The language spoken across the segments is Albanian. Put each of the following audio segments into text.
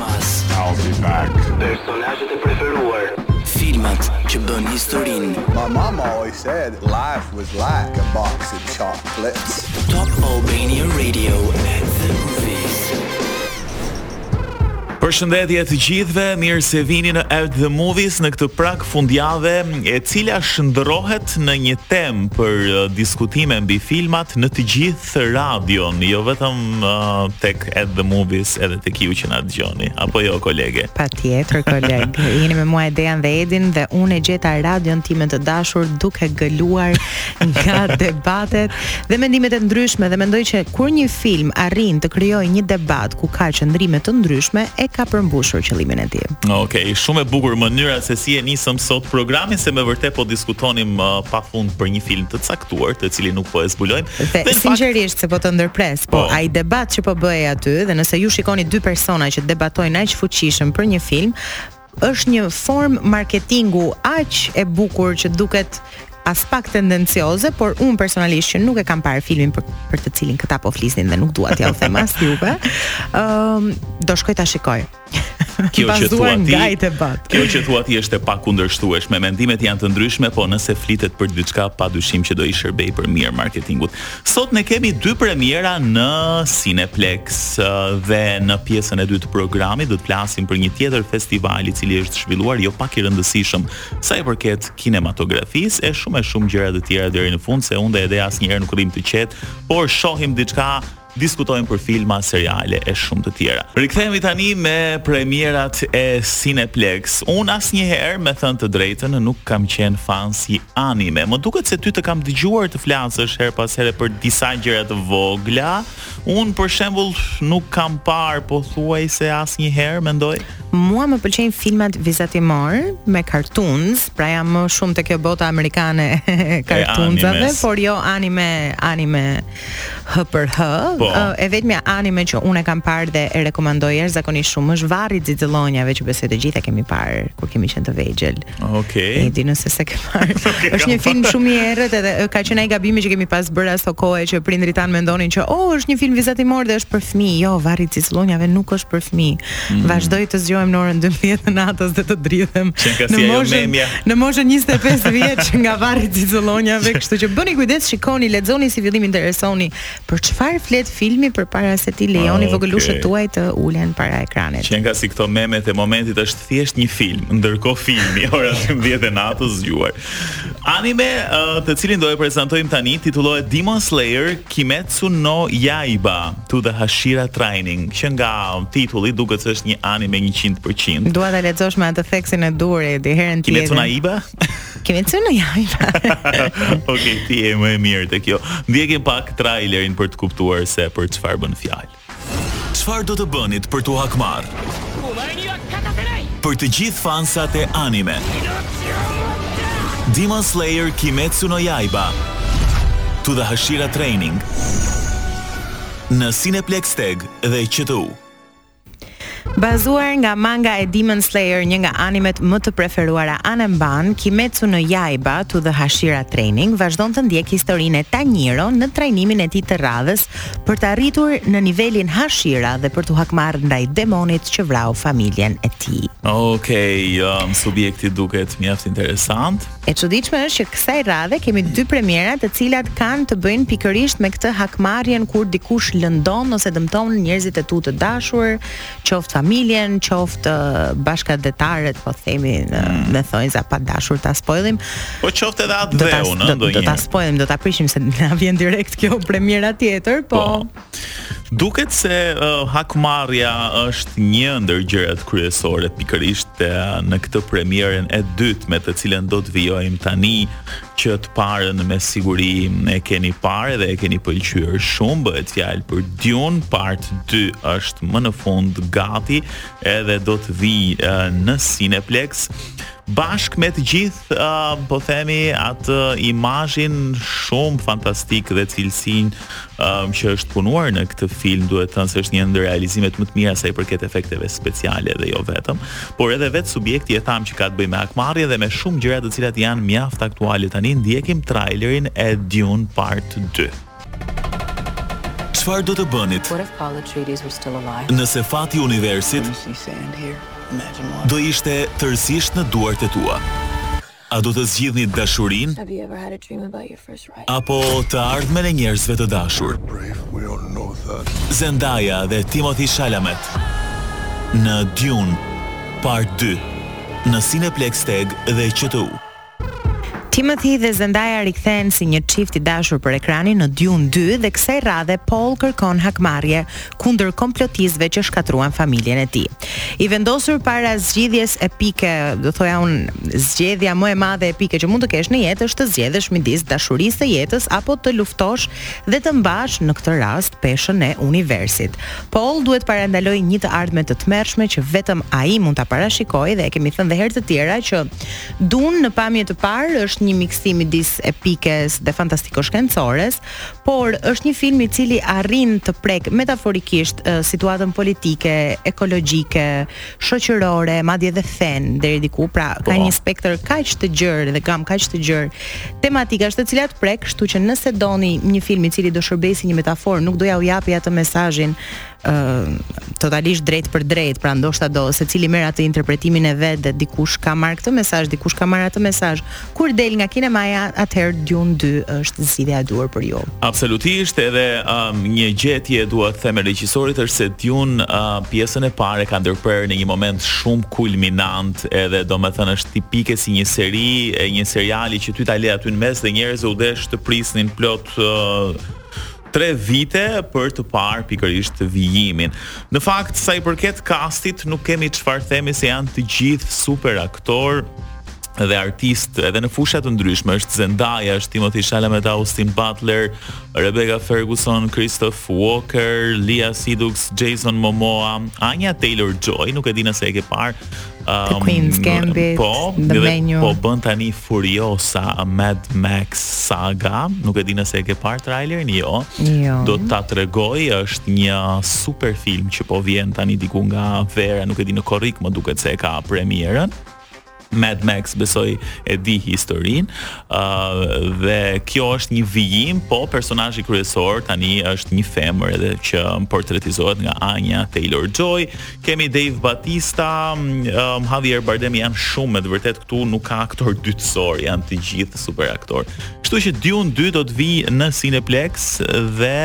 Mas I'll be back. Personazhet e preferuar. Filmat që bënë historinë. My mama always said life was like a box of chocolates. Top Albania Radio at the movies. Përshëndetje të gjithëve, mirë se vini në At the Movies në këtë prag fundjave, e cila shndërrohet në një temë për uh, diskutime mbi filmat në të gjithë këtë radion, jo vetëm uh, tek At the Movies, edhe tek ju që na dëgjoni, apo jo kolege? Patjetër koleg. Jeni me mua Dean dhe Edin dhe unë e gjeta radion time të dashur duke gëluar nga debatet dhe mendimet e ndryshme dhe mendoj që kur një film arrin të krijojë një debat ku ka qëndrime të ndryshme e ka përmbushur qëllimin e tij. Okej, okay, shumë e bukur mënyra se si e nisëm sot programin se me vërtet po diskutonim uh, pafund për një film të caktuar ktuar, të cilin nuk po e zbulojmë. Dhe, dhe sinqerisht se po të ndërpres, po, po ai debat që po bëhej aty dhe nëse ju shikoni dy persona që debatojnë aq fuqishëm për një film, është një formë marketingu aq e bukur që duket aspak tendencioze, por unë personalisht që nuk e kam parë filmin për, për të cilin këta po flisnin dhe nuk dua t'jua them as juve, ëm um, do shkoj ta shikoj. Kjo që thua ti, kjo që thua ti është e pakundërshtueshme. Mendimet janë të ndryshme, po nëse flitet për diçka pa dyshim që do i shërbej për mirë marketingut. Sot ne kemi dy premiera në Cineplex dhe në pjesën e dytë të programit do të flasim për një tjetër festival i cili është zhvilluar jo pak i rëndësishëm sa i përket kinematografisë e shumë e shumë gjëra të tjera deri në fund se unë dhe Edi asnjëherë nuk rrimë të qetë, por shohim diçka diskutojmë për filma, seriale e shumë të tjera. Rikthehemi tani me premierat e Cineplex. Unë asnjëherë, me thënë të drejtën, nuk kam qenë fans i anime. Më duket se ty të kam dëgjuar të flasësh herë pas here për disa gjëra të vogla. Unë për shembull nuk kam parë pothuajse asnjëherë, mendoj. Mua më pëlqejnë filmat vizatimorë me cartoons, pra jam më shumë te kjo bota amerikane e cartoonsave, por jo anime, anime Hë për hë, po. e vetmja anime që unë e kam parë dhe e rekomandoj jashtëzakonisht shumë është Varri i Xixëllonjave që besoj të gjithë e kemi parë kur kemi qenë të vegjël. Okej. Okay. Edi, nëse s'e ke parë. okay, është një film shumë i errët edhe ka qenë ai gabimi që kemi pas bërë aso kohë që prindërit tanë mendonin që oh është një film vizatimor dhe është për fëmijë. Jo, Varri i Xixëllonjave nuk është për fëmijë. Mm. Vazhdoj të zgjohem në orën 12 të natës dhe të dridhem. Në moshën në moshën 25 vjeç nga Varri i Xixëllonjave, kështu që bëni kujdes, shikoni, lexoni si fillim interesohuni për çfarë flet filmi përpara se t'i lejoni ah, okay. vogëlushët tuaj të ulen para ekranit. Qenka si këto memet e momentit është thjesht një film, ndërkohë filmi ora 12 e natës zgjuar. Anime uh, të cilin do e prezantojmë tani titullohet Demon Slayer Kimetsu no Yaiba. To the Hashira Training, që nga titulli duket se është një anime 100%. Dua ta lexosh me atë theksin e duhur Edi, herën tjetër. Kimetsu no Yaiba? Kimetsu no Yaiba. Okej, ti je më e mirë te kjo. Ndjekim pak trailerin për të kuptuar se për çfarë bën fjalë. Çfarë do të bënit për t'u hakmarrë? Për të gjithë fansat e anime. Demon Slayer Kimetsu no Yaiba. To the Hashira Training. në Cineplexx TEG dhe QTU. Bazuar nga manga e Demon Slayer, një nga animet më të preferuara anembanë, Kimetsu no Yaiba to the Hashira Training vazhdon të ndjekë historinë e Tanjiro në trajnimin e tij të radhës për të arritur në nivelin Hashira dhe për t'u hakmarrë ndaj demonit që vrau familjen e tij. Okej, um, subjekti duket mjaft interesant. E çuditshme është që kësaj radhe kemi dy premiera të cilat kanë të bëjnë pikërisht me këtë hakmarrjen kur dikush lëndon ose dëmton njerëzit e tu të dashur, qoftë familjen, qoftë bashkëdetarët, po themi në mm, me thonjëza pa dashur ta spoilim. Po qoftë edhe atdheu, në ndonjë. Do ta spoilim, do ta prishim se na vjen direkt kjo premiera tjetër, po, po. Duket se uh, hakmarrja është një ndër gjërat kryesore pikërisht uh, në këtë premierën e dytë me të cilën do të vijojmë tani që të parën me siguri e keni parë edhe e keni pëlqyer shumë, bëhet fjalë për Dune Part 2 është më në fund gati edhe do të vijë uh, në Cineplexx bashkë me të gjithë uh, po themi atë imazhin shumë fantastik dhe cilësinë um, që është punuar në këtë film, duhet thënë se është një ndër realizimet më të mira sa i përket efekteve speciale dhe jo vetëm, por edhe vetë subjekti e thamë që ka të bëjë me hakmarrje dhe me shumë gjëra të cilat janë mjaft aktuale tani ndjekim trailerin e Dune Part 2. Çfarë do të bënit? Nëse fati i universit do ishte tërësisht në duart e tua. A do të zgjidhni dashurinë apo të ardhmen e njerëzve të dashur? Zendaya dhe Timothée Chalamet në Dune Part 2 në Cineplexx TEG dhe QTU. Timothée dhe Zendaya rikthehen si një çift i dashur për ekranin në Dune 2 dhe kësaj radhe Paul kërkon hakmarrje kundër komplotistëve që shkatërruan familjen e tij. I vendosur para zgjidhjes epike, do thoja unë, zgjedhja më e madhe epike që mund të kesh në jetë është të zgjedhësh midis dashurisë së jetës apo të luftosh dhe të mbash në këtë rast peshën e universit. Paul duhet të parandalojë një të ardhme të tmerrshme që vetëm ai mund ta parashikojë dhe e kemi thënë dhe herë të tjera që Dune në pamje të parë është një miksim midis epikes dhe fantastiko-shkencores, por është një film i cili arrin të prekë metaforikisht situatën politike, ekologjike, shoqërore, madje edhe fenë deri diku, pra po. ka një spektër kaq të gjerë dhe gamë kaq të gjerë tematikash të cilat prek, kështu që nëse doni një film i cili do shërbejë si një metaforë, nuk do jua japi atë mesazhin totalisht drejtpërdrejt, pra ndoshta do secili merr atë interpretimin e vet dhe dikush ka marrë këtë mesazh, dikush ka marrë atë mesazh. Kur del nga kinemaja, atëherë Dune 2 është zgjidhja e duhur për ju. Absolutisht, edhe um, një gjë tjetër meritë e regjisorit është se Dune uh, pjesën e parë ka ndërprerë në një moment shumë kulminant, edhe domethënë është tipike si një seri e një seriali që ty ta lë aty në mes dhe njerëzve u desh të prisnin plot uh, tre vite për të parë pikërisht vijimin. Në fakt, sa i përket kastit, nuk kemi çfarë themi se janë të gjithë super aktorë dhe artistë edhe në fusha të ndryshme është Zendaya, është Timothée Chalamet, Austin Butler, Rebecca Ferguson, Christopher Walken, Léa Seydoux, Jason Momoa, Anya Taylor-Joy, nuk e di nëse e ke parë, The um, Queen's Gambit, po, The Menu. Po bën tani Furiosa, a Mad Max Saga, nuk e di nëse e ke parë trailerin, jo. Jo. Do ta tregoj, është një super film që po vjen tani diku nga vera, nuk e di në korrik, më duket se e ka premierën. Mad Max besoj e di historinë uh, dhe kjo është një vijim po personazhi kryesor tani është një femër edhe që portretizohet nga Anya Taylor-Joy Kemi Dave Bautista, um, Javier Bardem janë shumë me të vërtetë këtu nuk ka aktorë dytësorë, janë të gjithë super aktorë. Kështu që Dune 2 do të vijë në Cineplexx dhe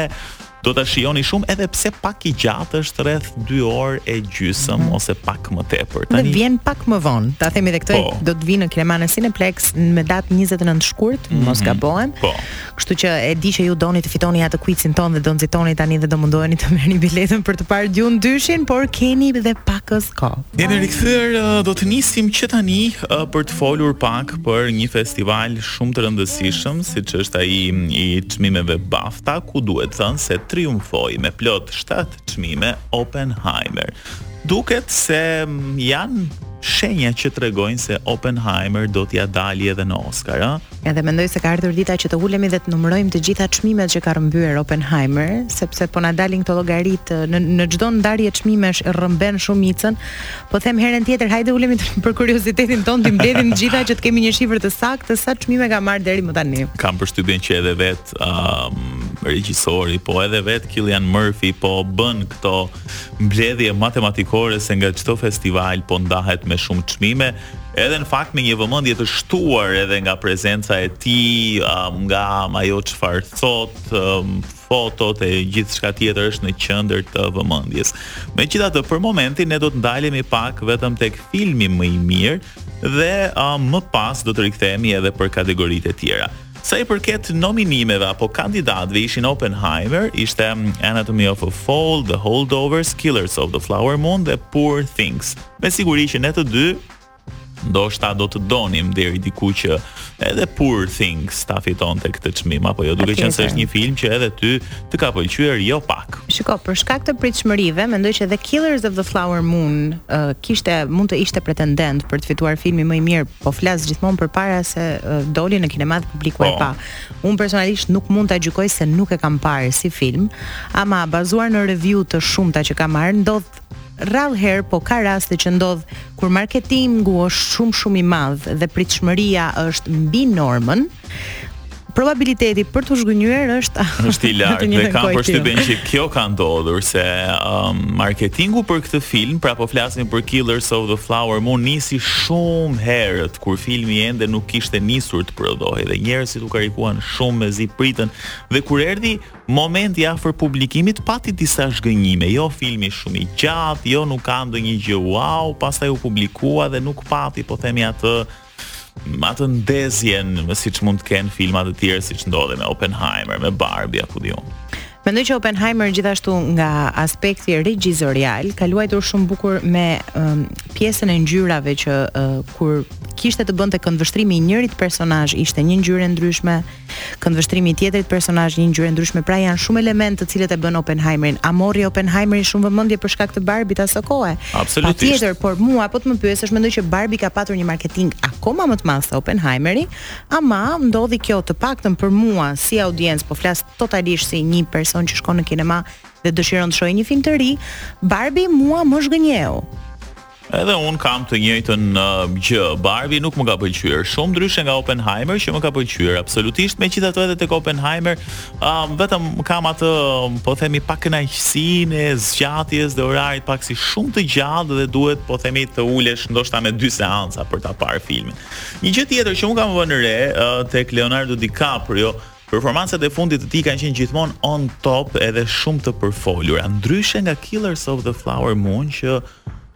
do ta shijoni shumë edhe pse pak i gjatë është rreth 2 orë e gjysmë mm -hmm. ose pak më tepër. Tani dhe vjen pak më vonë. Ta themi edhe këtë, po. do të vijë në kinema në Cineplexx me datë 29 shkurt, mm -hmm. s'gabohem. Po. Kështu që e di që ju doni të fitoni atë quizin tonë dhe do nxitoni tani dhe do mundoheni të merrni biletën për të parë Dune dyshin, por keni dhe pakëz kohë. Jemi rikthyer, uh, do të nisim që tani uh, për të folur pak për një festival shumë të rëndësishëm, siç është ai i çmimeve BAFTA, ku duhet thënë se triumfoi me plot 7 çmime Oppenheimer. Duket se janë shenja që tregojnë se Oppenheimer do t'ia dalë edhe në Oscar, ëh? Edhe mendoj se ka ardhur dita që të ulemi dhe të numërojmë të gjitha çmimet që ka rrëmbyer Oppenheimer, sepse po na dalin këto llogaritë në në çdo ndarje çmimesh rrëmben shumicën. Po them herën tjetër, hajde ulemi të, për kuriozitetin tonë të mbledhim të gjitha që të kemi një shifër të saktë sa çmime ka marrë deri më tani. Kam përshtypjen që edhe vetë um, regjisori, po edhe vetë Cillian Murphy po bën këto mbledhje matematikore se nga çdo festival po ndahet me shumë çmime. Edhe në fakt me një vëmendje të shtuar edhe nga prezenca e tij, um, nga ajo çfarë thot, um, fotot e gjithçka tjetër është në qendër të vëmendjes. Megjithatë, për momentin ne do të ndalemi pak vetëm tek filmi më i mirë dhe um, më pas do të rikthehemi edhe për kategoritë e tjera. Sa i përket nominimeve apo kandidatëve ishin Oppenheimer, ishte Anatomy of a Fall, The Holdovers, Killers of the Flower Moon dhe Poor Things. Me siguri që ne të dy ndoshta do të donim deri diku që edhe Poor Things ta fitonte këtë çmim apo jo, duke qenë se është një film që edhe ty të ka pëlqyer jo pak. Shiko, për shkak të pritshmërive, mendoj që The Killers of the Flower Moon uh, kishte mund të ishte pretendent për të fituar filmi më i mirë, po flas gjithmonë përpara se uh, doli në kinema dhe publiku e pa. Unë personalisht nuk mund ta gjykoj se nuk e kam parë si film, ama bazuar në review të shumta që kam marrë, ndodh rrallë herë po ka raste që ndodh kur marketingu është shumë shumë i madh dhe pritshmëria është mbi normën, probabiliteti për t'u zhgënjyer është është i lartë dhe kam përshtypjen që kjo ka ndodhur se um, marketingu për këtë film, pra po flasim për Killers of the Flower Moon, nisi shumë herët kur filmi ende nuk kishte nisur të prodhohej dhe njerëzit u karikuan shumë mezi pritën, dhe kur erdhi Momenti afër publikimit pati disa zhgënjime, jo filmi shumë i gjatë, jo nuk ka ndonjë gjë uau, pastaj u publikua dhe nuk pati, po themi atë atë ndezjen, siç mund të kenë filma të tjerë siç ndodhi me Oppenheimer, me Barbie, ku di unë. Mendoj që Oppenheimer gjithashtu nga aspekti regjizorial ka luajtur shumë bukur me um, pjesën e ngjyrave që uh, kur kishte të bënte këndvështrimi i njërit personazh ishte një ngjyrë e ndryshme, Këndvështrimi i tjetrit personazh një ngjyrë e ndryshme pra janë shumë elementë të cilët e bënë Oppenheimerin. A mori Oppenheimeri shumë vëmendje për shkak të Barbit aso kohe? Absolutisht. Patjetër, por mua po të më pyesësh mendoj që Barbi ka patur një marketing akoma më të madh se Oppenheimeri, ama ndodhi kjo të paktën për mua si audiencë, po flas totalisht si një person që shkon në kinema dhe dëshiron të shohë një film të ri, Barbi mua më zhgënjeu. Edhe unë kam të njëjtën gjë. Barbie nuk më ka pëlqyer shumë ndryshe nga Oppenheimer që më ka pëlqyer absolutisht. Megjithatë edhe tek Oppenheimer, um, vetëm kam atë, po themi pakënaqësinë e zgjatjes dhe orarit pak si shumë të gjatë dhe duhet po themi të ulesh ndoshta me dy seanca për ta parë filmin. Një gjë tjetër që unë kam vënë re uh, tek Leonardo DiCaprio Performancat e fundit të tij kanë qenë gjithmonë on top edhe shumë të përfolura, ndryshe nga Killers of the Flower Moon që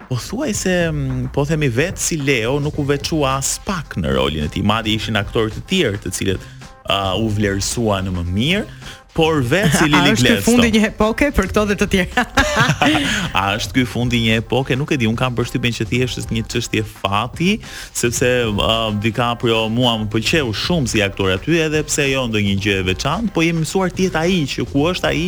pothuajse mm, po themi vetë si Leo nuk u veçua aspak në rolin e tij, madje ishin aktorë të tjerë të cilët uh, u vlerësuan më mirë, por vetë si Lily Gladstone. A është ky fundi i një epoke për këto dhe të tjera? A është ky fundi i një epoke? Nuk e di, unë kam përshtypjen që thjesht është një çështje fati, Sepse DiCaprio mua më pëlqeu shumë si aktor aty edhe pse jo ndonjë gjë e veçantë, po jemi mësuar të jetë ai që ku është ai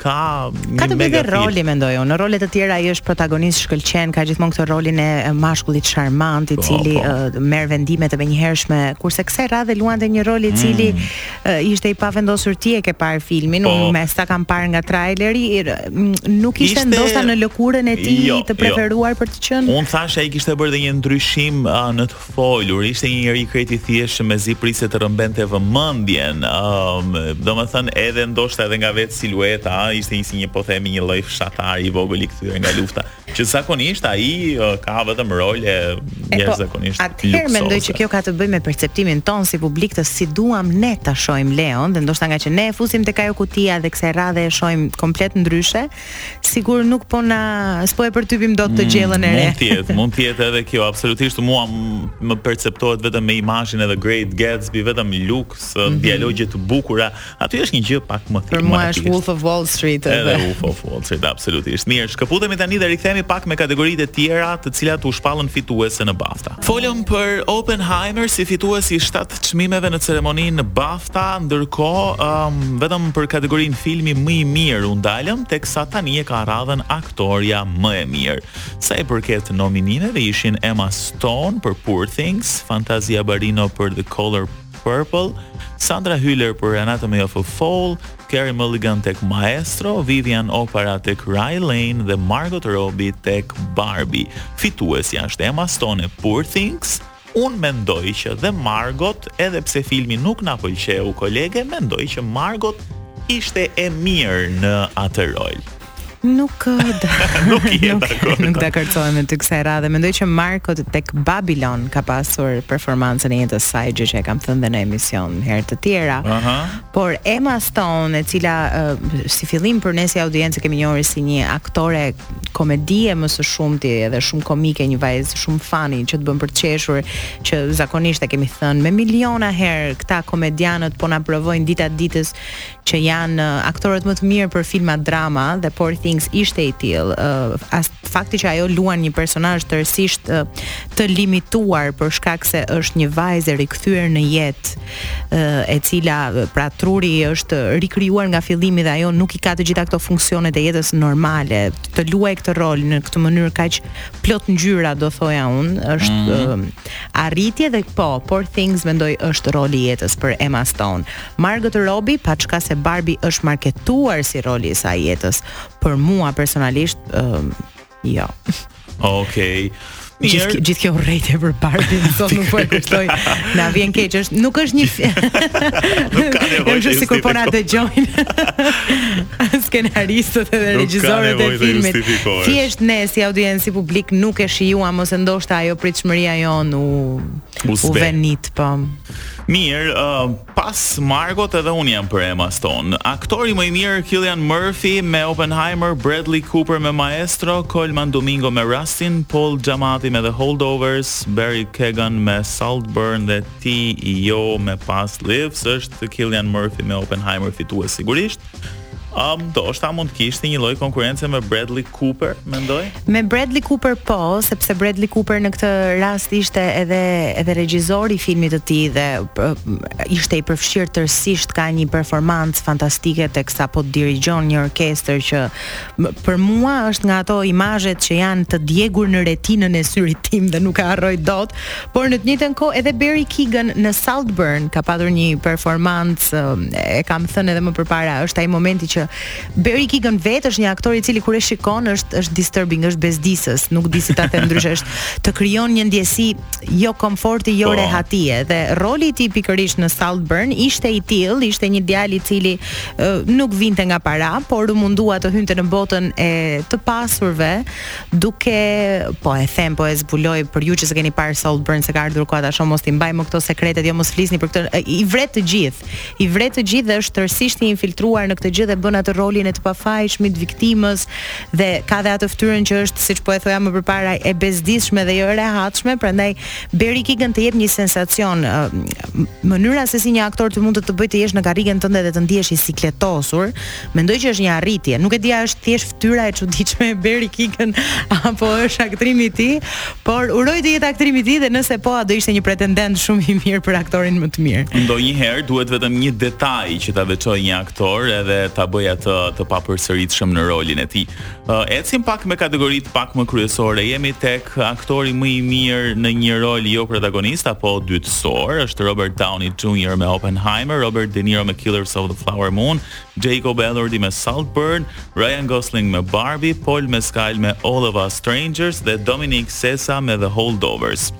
ka një ka të bëjë roli mendoj unë. Në role të tjera ai është protagonist, shkëlqen, ka gjithmonë këtë rolin e mashkullit sharmant i po, cili po. merr vendime të menjëhershme, kurse kësaj radhe luante një rol i cili mm. ishte i pavendosur ti e ke parë filmin, po, unë me sa kam parë nga traileri, nuk ishte, ishte ndoshta në lëkurën e tij jo, të jo. preferuar jo. për të qenë. Unë thashë ai kishte bërë dhe një ndryshim a, në të folur, ishte një njeri krejt i thjeshtë mezi prisje të rrëmbente vëmendjen. Um, domethënë edhe ndoshta edhe nga vetë silueta, a, ishte një si një po themi një lloj fshatari i vogël i kthyer nga lufta. Që zakonisht ai ka vetëm role po, jashtëzakonisht. Po, atëherë mendoj që kjo ka të bëjë me perceptimin tonë si publik të si duam ne ta shohim Leon dhe ndoshta ngaqë ne e fusim tek ajo kutia dhe kësaj radhe e shohim komplet ndryshe, sikur nuk po na s'po e përtypim dot të mm, gjellën e re. Mund të jetë, mund të jetë edhe kjo absolutisht mua më perceptohet vetëm me imazhin e The Great Gatsby, vetëm luks, mm -hmm. dialogje të bukura, Aty është një gjë pak më thjesht. Për mua është Wolf of Wall Street edhe. Edhe Wolf of Wall Street, absolutisht. Mirë, shkëputemi tani dhe rikthehemi pak me kategoritë e tjera, të cilat u shpallën fituese në BAFTA. Folëm për Oppenheimer si fitues i 7 çmimeve në ceremoninë BAFTA, ndërkohë um, vetëm për kategorinë filmi më i mirë u ndalëm, teksa tani e ka radhën aktorja më e mirë. Sa i përket nominimeve ishin Emma Stone për Poor Things, Fantasia Barrino për The Color Purple, Sandra Hüller për Anatomy of a Fall, Carey Mulligan tek Maestro, Vivian Oparah tek Rye Lane dhe Margot Robbie tek Barbie. Fituesja është Emma Stone e Poor Things. Unë mendoj që dhe Margot, edhe pse filmi nuk na pëlqeu kolege, mendoj që Margot ishte e mirë në atë rol. Nuk da. nuk je dakord. Nuk dakordohem me ty kësaj radhe. Mendoj që Margot tek Babylon ka pasur performancën e jetës së saj, gjë që e kam thënë dhe në emision herë të tjera. Aha. Por Emma Stone, e cila uh, si fillim për ne si audiencë e kemi njohur si një aktore komedie më së shumti edhe shumë komike, një vajzë shumë funny që të bën për të qeshur, që zakonisht e kemi thënë me miliona herë këta komedianët po na provojnë dita ditës që janë uh, aktorët më të mirë për filma drama dhe Poor Things ishte i tillë. Uh, as fakti që ajo luan një personazh tërësisht uh, të limituar për shkak se është një vajzë e rikthyer në jetë, uh, e cila pra truri është rikrijuar nga fillimi dhe ajo nuk i ka të gjitha këto funksionet e jetës normale. Të luajë këtë rol në këtë mënyrë kaq plot ngjyra do thoja unë, është mm -hmm. uh, arritje dhe po, Poor Things mendoj është roli i jetës për Emma Stone. Margot Robbie, pa çka se Barbie është marketuar si roli i saj i jetës. Për mua personalisht, uh, jo. Okej. Okay. Gjithë gjithë kjo urrejtje për Barbie, sot nuk po e kuptoj. Na vjen keq, është nuk është një Nuk ka nevojë. Është sikur po na dëgjojnë. Skenaristët dhe regjisorët e filmit. Thjesht ne si audiencë publik nuk e shijuam ose ndoshta ajo pritshmëria jonë u U zbeh. U venit, po. Mirë, uh, pas Margot edhe unë jam për Emma Stone. Aktori më i mirë Cillian Murphy me Oppenheimer, Bradley Cooper me Maestro, Colman Domingo me Rustin, Paul Giamatti me The Holdovers, Barry Keoghan me Saltburn dhe Teo Yoo me Past Lives, është Cillian Murphy me Oppenheimer fitues sigurisht. Um, ndoshta mund të kishte një lloj konkurrence me Bradley Cooper, mendoj? Me Bradley Cooper po, sepse Bradley Cooper në këtë rast ishte edhe edhe regjizori i filmit të tij dhe ishte i përfshirë tërësisht ka një performancë fantastike teksa po dirigjon një orkestër që për mua është nga ato imazhet që janë të djegur në retinën e syrit tim dhe nuk e harroj dot, Por në të njëjtën kohë edhe Barry Keoghan në Saltburn ka patur një performancë, e kam thënë edhe më përpara, është ai momenti që Barry Keoghan vetë është një aktor i cili kur e shikon është është disturbing, është bezdisës, nuk di si ta them ndryshe, është të krijon një ndjesi jo komforti, jo po. rehatie dhe roli i tij pikërisht në Saltburn ishte i tillë, ishte një djalë i cili uh, nuk vinte nga para, por u mundua të hynte në botën e të pasurve, duke po e them po e zbuloj për ju që s'e keni parë Saltburn se ka ardhur koha ta shoh mos t'i mbajmë këto sekretet jo mos flisni për këtë i vret të gjithë i vret të gjithë dhe është tërësisht i infiltruar në këtë gjë dhe bën atë rolin e të pafajshmit viktimës dhe ka dhe atë fytyrën që është siç po e thoja më përpara e bezdisshme dhe jo e rehatshme prandaj Barry Keoghan të jep një sensacion mënyra se si një aktor të mund të të bëjë të jesh në karrigen tënde dhe të ndihesh i sikletosur Mendoj që është një arritje. Nuk e di a është thjesht fytyra e çuditshme e Barry Keoghan apo është aktrimi i tij, por uroj të jetë aktrimi i tij dhe nëse po, a do ishte një pretendent shumë i mirë për aktorin më të mirë. Ndonjëherë duhet vetëm një detaj që ta veçojë një aktor edhe ta bëjë atë të papërsëritshëm në rolin e tij. Ecim pak me kategoritë pak më kryesore. Jemi tek aktori më i mirë në një rol jo protagonist apo dytësor. Është Robert Downey Jr. me Oppenheimer, Robert De Niro me Killers of the Flower Moon, Jacob Elordi me Saltburn, Ryan Gosling me Barbie, Paul Mescal me All of Us Strangers dhe Dominic Sessa me The Holdovers.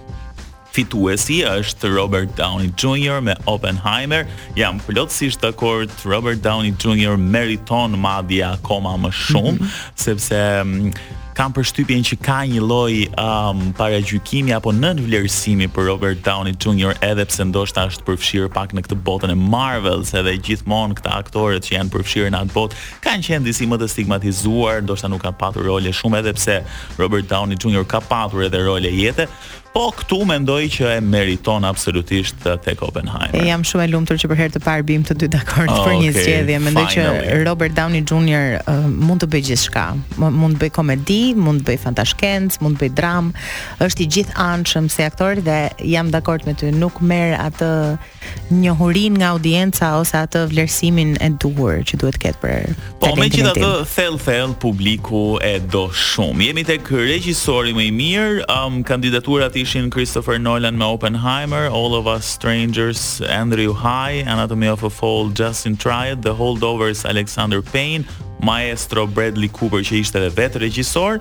Fituesi është Robert Downey Jr. me Oppenheimer. Jam plotësisht dakord, Robert Downey Jr. meriton madje akoma më shumë, mhm. sepse mm, kam përshtypjen që ka një lloj um, paragjykimi apo nënvlerësimi për Robert Downey Jr. edhe pse ndoshta është përfshirë pak në këtë botën e Marvels edhe gjithmonë këta aktorët që janë përfshirë në atë botë kanë qenë disi më të stigmatizuar, ndoshta nuk kanë patur role shumë edhe pse Robert Downey Jr. ka patur edhe role jete, Po këtu mendoj që e meriton absolutisht uh, tek Oppenheimer. E jam shumë e lumtur që për herë të parë biem të dy dakord oh, për një okay, zgjedhje. Mendoj që Robert Downey Jr. Uh, mund të bëjë gjithçka. Mund të bëjë komedi, mund të bëjë fantashkencë, mund të bëjë dramë. Është i gjithanshëm si aktor dhe jam dakord me ty. Nuk merr atë njohurinë nga audienca ose atë vlerësimin e duhur që duhet të ketë për Po megjithatë thellë thellë publiku e do shumë. Jemi tek regjisori më i mirë, um, kandidaturat ishin Christopher Nolan me Oppenheimer, All of Us Strangers, Andrew Haigh, Anatomy of a Fall, Justine Triet, The Holdovers, Alexander Payne, Maestro Bradley Cooper që ishte edhe vetë regjisor,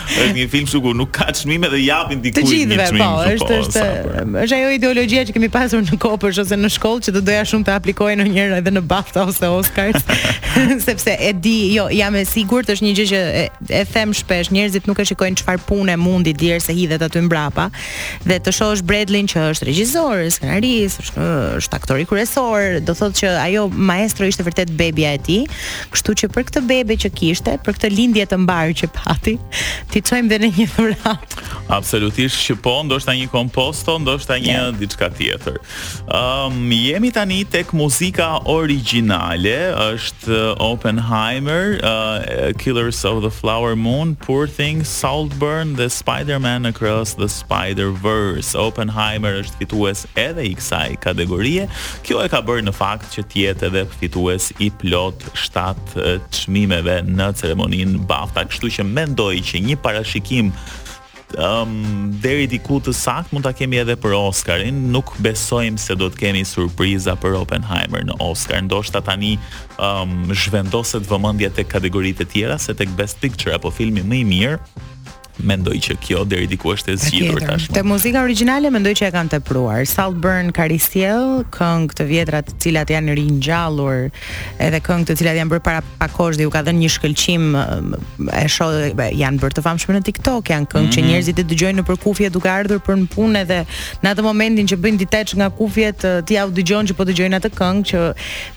Është një film shuku, nuk ka çmime dhe japin dikujt një çmim. Të gjithëve, po, është po, është është ajo ideologjia që kemi pasur në kopsht ose në shkollë që do doja shumë ta aplikojnë në njëra edhe në BAFTA ose Oscar, sepse e di, jo, jam e sigurt është një gjë që e, e them shpesh, njerëzit nuk e shikojnë çfarë pune mundi, djerse hidhet aty mbrapa. Dhe të shohësh Bradleyn që është regjisor, skenarist, është, është aktori kryesor, do thotë që ajo maestro ishte vërtet bebja e tij. Kështu që për këtë bebe që kishte, për këtë lindje të mbarë që pati, t'i çojmë dhe ne një dhuratë. Absolutisht që po, ndoshta një komposto, ndoshta një yeah. diçka tjetër. Ëm um, jemi tani tek muzika origjinale, është uh, Oppenheimer, uh, Killers of the Flower Moon, Poor Things, Saltburn dhe Spider-Man Across the Spider-Verse. Oppenheimer është fitues edhe i kësaj kategorie. Kjo e ka bërë në fakt që të jetë edhe fitues i plot 7 çmimeve në ceremoninë BAFTA. Kështu që mendoj që një parashikim um, deri diku të saktë mund ta kemi edhe për Oscarin. Nuk besojmë se do të kemi surpriza për Oppenheimer në Oscar. Ndoshta tani um, zhvendoset vëmendja tek kategoritë e tjera se tek Best Picture apo filmi më i mirë Mendoj që kjo deri diku është e zgjidhur tashmë. Te muzika origjinale mendoj që e kanë tepruar. Saltburn ka risjellë, këngë të vjetra të cilat janë ringjallur, edhe këngë të cilat janë bërë para pak kohësh dhe u ka dhënë një shkëlqim edhe janë bërë të famshme në TikTok, janë këngë mm -hmm. që mhm. njerëzit e dëgjojnë nëpër kufje duke ardhur për në punë edhe në atë momentin që bëjnë detach nga kufjet, ti ua dëgjon që po dëgjojnë atë këngë që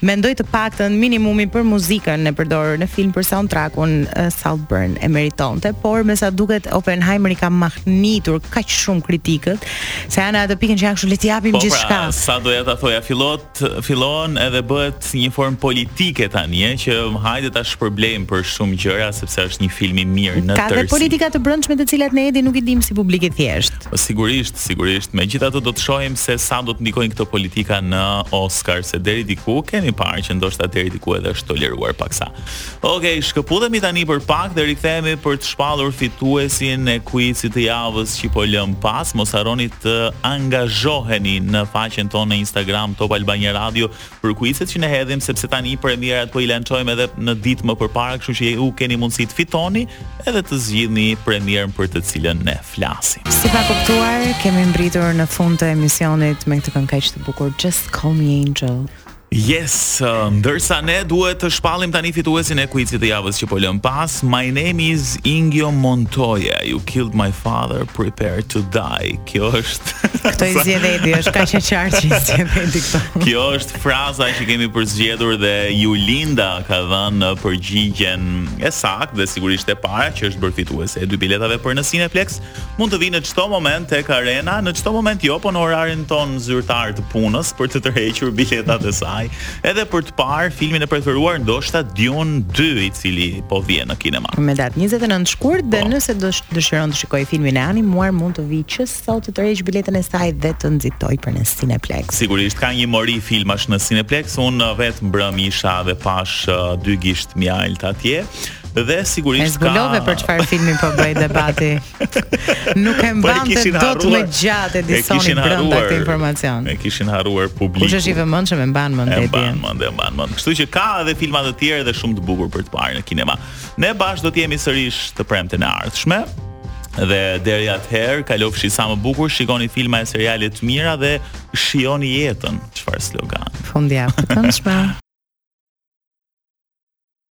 Mendoj të paktën minimumi për muzikën e përdorur në film për soundtrackun uh, Saltburn e meritonte, por me sa duket Oppenheimer i ka mahnitur kaq shumë kritikët se janë në atë pikën që janë kështu le të japim po, pra, gjithçka. Po pra, sa doja ta thoja, fillon fillon edhe bëhet një formë politike tani, e, që hajde ta shpërblejmë për shumë gjëra sepse është një film i mirë në tërësi. Ka dhe politika të brendshme të cilat ne edi nuk i dimë si publik i thjeshtë. Oscarit. Sigurisht, sigurisht. Megjithatë do të shohim se sa do të ndikojnë këto politika në Oscar, se deri diku kemi parë që ndoshta deri diku edhe është toleruar paksa. Okej, okay, shkëputemi tani për pak dhe rikthehemi për të shpallur fituesin e kuicit të javës që po lëmë pas. Mos harroni të angazhoheni në faqen tonë në Instagram Top Albania Radio për kuicet që ne hedhim sepse tani premierat po i lançojmë edhe në ditë më përpara, kështu që ju keni mundësi të fitoni edhe të zgjidhni premierën për të cilën ne flasim. Si pa kuptuar, kemi mbërritur në fund të emisionit me këtë këngë kaq të bukur Just Call Me Angel. Yes, uh, ndërsa ne duhet të shpallim tani fituesin e kuicit të javës që po lëmë pas. My name is Inigo Montoya. You killed my father, prepare to die. Kjo është Këto i zgjedh Edi, është kaq e qartë që i zgjedh Edi këto. Kjo është fraza që kemi përzgjedhur dhe Julinda ka dhënë përgjigjen e saktë dhe sigurisht e para që është bërë fituese e dy biletave për në Cineplexx. Mund të vijë në çdo moment tek Arena, në çdo moment jo, po në orarin tonë zyrtar të punës për të tërhequr biletat e saj. edhe për të parë filmin e preferuar ndoshta Dune 2 i cili po vjen në kinema. Me datë 29 shkurt dhe po. nëse dëshiron të shikojë filmin e animuar mund të vijë që sot të tërheqë biletën e saj dhe të nxitojë për në Cineplexx. Sigurisht ka një mori filmash në Cineplexx, unë vetë mbrëm isha dhe pashë uh, dy gisht mjaltë atje. Dhe sigurisht ka. E zbulove për çfarë filmi po bëhej debati. Nuk e mbante dot më gjatë Edisoni brenda këtë informacion. E kishte harruar publiku. Kush është i vëmendshëm e mban mend Edisoni. E mban mend, e mban mend. Kështu që ka edhe filma të tjerë dhe shumë të bukur për të parë në kinema. Ne bashkë do të jemi sërish të premten e ardhshme. Dhe deri atëherë, kalofshi sa më bukur, shikoni filma e seriale të mira dhe shijoni jetën, çfarë slogan. Fundjavë të këndshme.